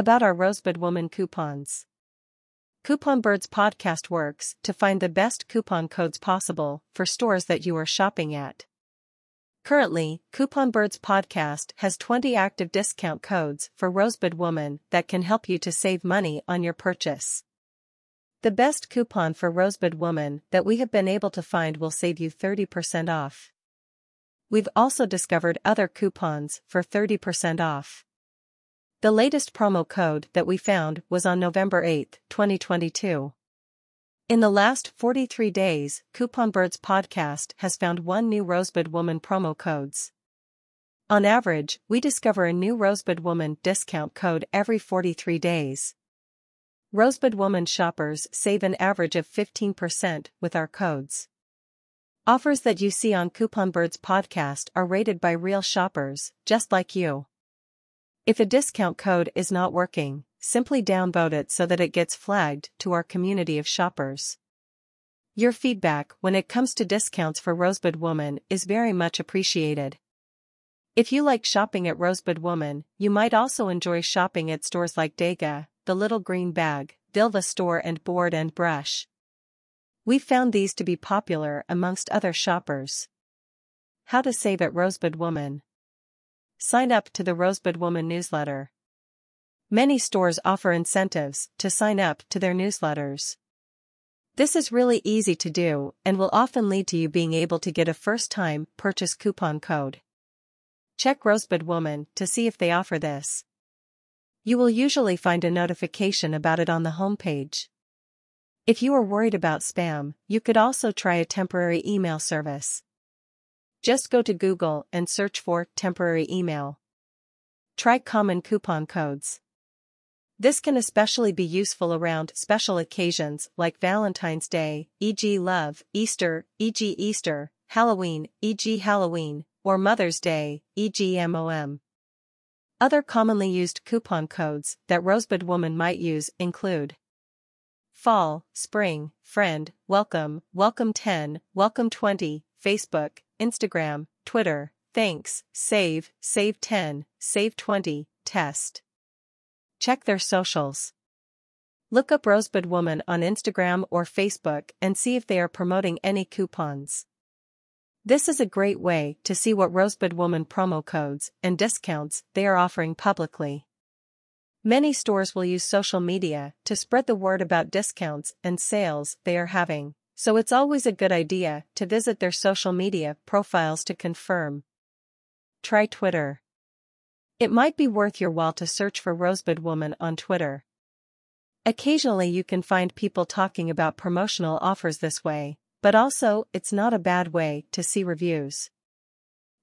About our Rosebud Woman coupons. Couponbirds podcast works to find the best coupon codes possible for stores that you are shopping at. Currently, Couponbirds podcast has 20 active discount codes for Rosebud Woman that can help you to save money on your purchase. The best coupon for Rosebud Woman that we have been able to find will save you 30% off. We've also discovered other coupons for 30% off. The latest promo code that we found was on November 8, 2022. In the last 43 days, Couponbirds podcast has found one new Rosebud Woman promo codes. On average, we discover a new Rosebud Woman discount code every 43 days. Rosebud Woman shoppers save an average of 15% with our codes. Offers that you see on Couponbirds podcast are rated by real shoppers, just like you. If a discount code is not working, simply downvote it so that it gets flagged to our community of shoppers. Your feedback when it comes to discounts for Rosebud Woman is very much appreciated. If you like shopping at Rosebud Woman, you might also enjoy shopping at stores like Deyga, The Little Green Bag, Vilvah Store and Board and Brush. We found these to be popular amongst other shoppers. How to save at Rosebud Woman. Sign up to the Rosebud Woman newsletter. Many stores offer incentives to sign up to their newsletters. This is really easy to do and will often lead to you being able to get a first-time purchase coupon code. Check Rosebud Woman to see if they offer this. You will usually find a notification about it on the homepage. If you are worried about spam, you could also try a temporary email service. Just go to Google and search for temporary email. Try common coupon codes. This can especially be useful around special occasions like Valentine's Day, e.g. Love, Easter, e.g. Easter, Halloween, e.g. Halloween, or Mother's Day, e.g. MOM. Other commonly used coupon codes that Rosebud Woman might use include Fall, Spring, Friend, Welcome, Welcome 10, Welcome 20, Facebook, Instagram, Twitter, Thanks, Save, Save 10, Save 20, Test. Check their socials. Look up Rosebud Woman on Instagram or Facebook and see if they are promoting any coupons. This is a great way to see what Rosebud Woman promo codes and discounts they are offering publicly. Many stores will use social media to spread the word about discounts and sales they are having, so it's always a good idea to visit their social media profiles to confirm. Try Twitter. It might be worth your while to search for Rosebud Woman on Twitter. Occasionally you can find people talking about promotional offers this way, but also it's not a bad way to see reviews.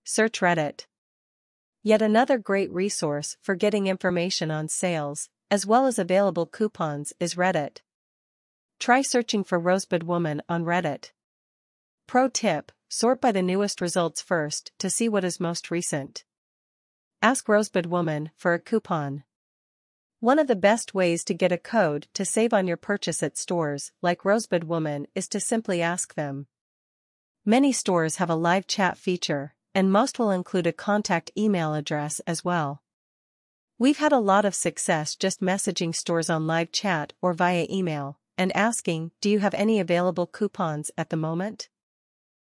Search Reddit. Yet another great resource for getting information on sales, as well as available coupons, is Reddit. Try searching for Rosebud Woman on Reddit. Pro tip sort by the newest results first to see what is most recent. Ask Rosebud Woman for a coupon. One of the best ways to get a code to save on your purchase at stores like Rosebud Woman is to simply ask them. Many stores have a live chat feature, and most will include a contact email address as well. We've had a lot of success just messaging stores on live chat or via email and asking, Do you have any available coupons at the moment?